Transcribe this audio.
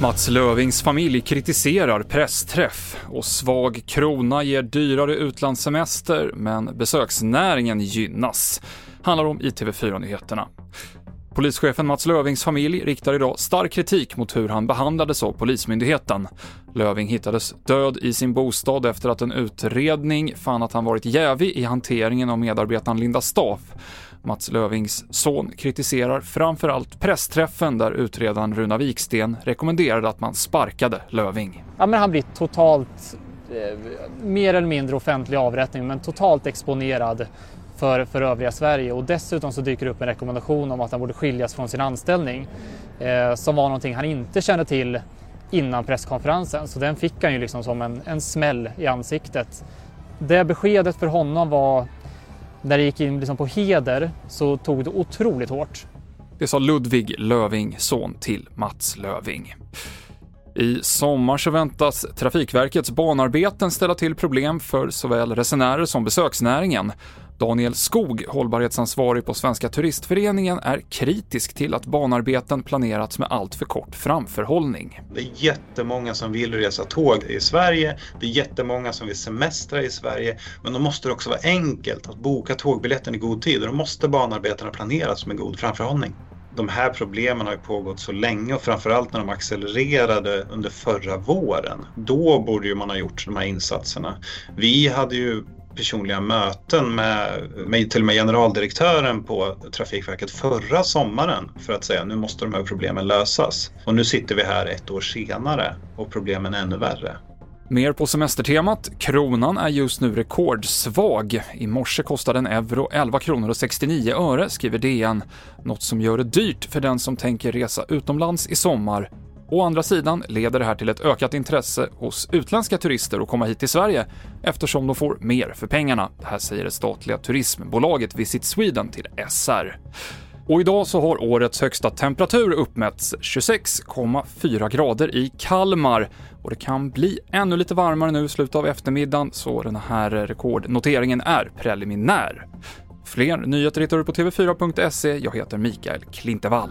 Mats Lövings familj kritiserar pressträff och svag krona ger dyrare utlandssemester, men besöksnäringen gynnas. Handlar om i TV4-nyheterna. Polischefen Mats Lövings familj riktar idag stark kritik mot hur han behandlades av Polismyndigheten. Löving hittades död i sin bostad efter att en utredning fann att han varit jävig i hanteringen av medarbetaren Linda Staff. Mats Lövings son kritiserar framförallt pressträffen där utredaren Runa Viksten rekommenderade att man sparkade Löving. Ja, men han blir totalt, eh, mer eller mindre offentlig avrättning, men totalt exponerad för, för övriga Sverige och dessutom så dyker det upp en rekommendation om att han borde skiljas från sin anställning eh, som var någonting han inte kände till innan presskonferensen så den fick han ju liksom som en, en smäll i ansiktet. Det beskedet för honom var när det gick in liksom på heder så tog det otroligt hårt. Det sa Ludvig Löving, son till Mats Löving. I sommar så väntas Trafikverkets banarbeten ställa till problem för såväl resenärer som besöksnäringen. Daniel Skog, hållbarhetsansvarig på Svenska Turistföreningen, är kritisk till att banarbeten planerats med allt för kort framförhållning. Det är jättemånga som vill resa tåg i Sverige, det är jättemånga som vill semestra i Sverige, men då måste det också vara enkelt att boka tågbiljetten i god tid och då måste banarbetena planeras med god framförhållning de här problemen har ju pågått så länge och framförallt när de accelererade under förra våren. Då borde ju man ha gjort de här insatserna. Vi hade ju personliga möten med, med till och med generaldirektören på Trafikverket förra sommaren för att säga nu måste de här problemen lösas. Och nu sitter vi här ett år senare och problemen är ännu värre. Mer på semestertemat. Kronan är just nu rekordsvag. I morse kostade en euro 11 kronor och 69 öre, skriver DN. Något som gör det dyrt för den som tänker resa utomlands i sommar. Å andra sidan leder det här till ett ökat intresse hos utländska turister att komma hit till Sverige eftersom de får mer för pengarna. Det här säger det statliga turismbolaget Visit Sweden till SR. Och idag så har årets högsta temperatur uppmätts 26,4 grader i Kalmar och det kan bli ännu lite varmare nu i slutet av eftermiddagen så den här rekordnoteringen är preliminär. Fler nyheter hittar du på tv4.se. Jag heter Mikael Klintevall.